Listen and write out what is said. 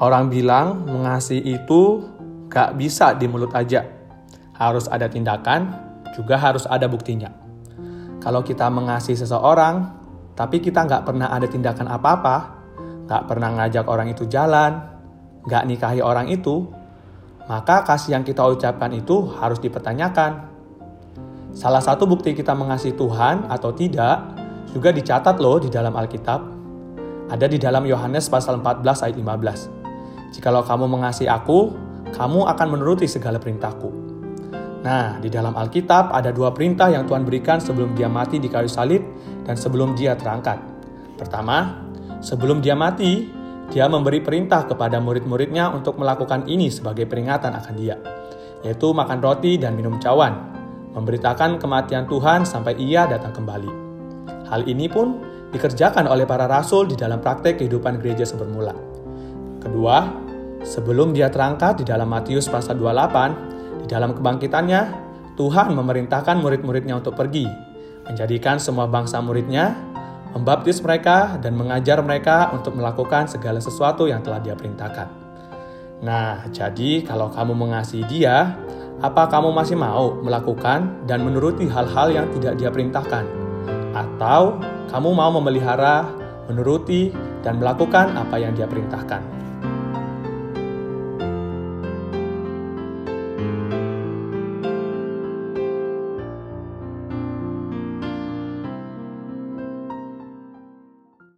Orang bilang mengasihi itu gak bisa di mulut aja. Harus ada tindakan, juga harus ada buktinya. Kalau kita mengasihi seseorang, tapi kita nggak pernah ada tindakan apa-apa, nggak pernah ngajak orang itu jalan, nggak nikahi orang itu, maka kasih yang kita ucapkan itu harus dipertanyakan. Salah satu bukti kita mengasihi Tuhan atau tidak juga dicatat loh di dalam Alkitab. Ada di dalam Yohanes pasal 14 ayat 15. Jikalau kamu mengasihi aku, kamu akan menuruti segala perintahku. Nah, di dalam Alkitab ada dua perintah yang Tuhan berikan sebelum dia mati di kayu salib dan sebelum dia terangkat. Pertama, sebelum dia mati, dia memberi perintah kepada murid-muridnya untuk melakukan ini sebagai peringatan akan dia, yaitu makan roti dan minum cawan, memberitakan kematian Tuhan sampai ia datang kembali. Hal ini pun dikerjakan oleh para rasul di dalam praktek kehidupan gereja sebermula. Kedua, sebelum dia terangkat di dalam Matius pasal 28, di dalam kebangkitannya, Tuhan memerintahkan murid-muridnya untuk pergi, menjadikan semua bangsa muridnya, membaptis mereka, dan mengajar mereka untuk melakukan segala sesuatu yang telah dia perintahkan. Nah, jadi kalau kamu mengasihi dia, apa kamu masih mau melakukan dan menuruti hal-hal yang tidak dia perintahkan? Atau kamu mau memelihara, menuruti, dan melakukan apa yang dia perintahkan?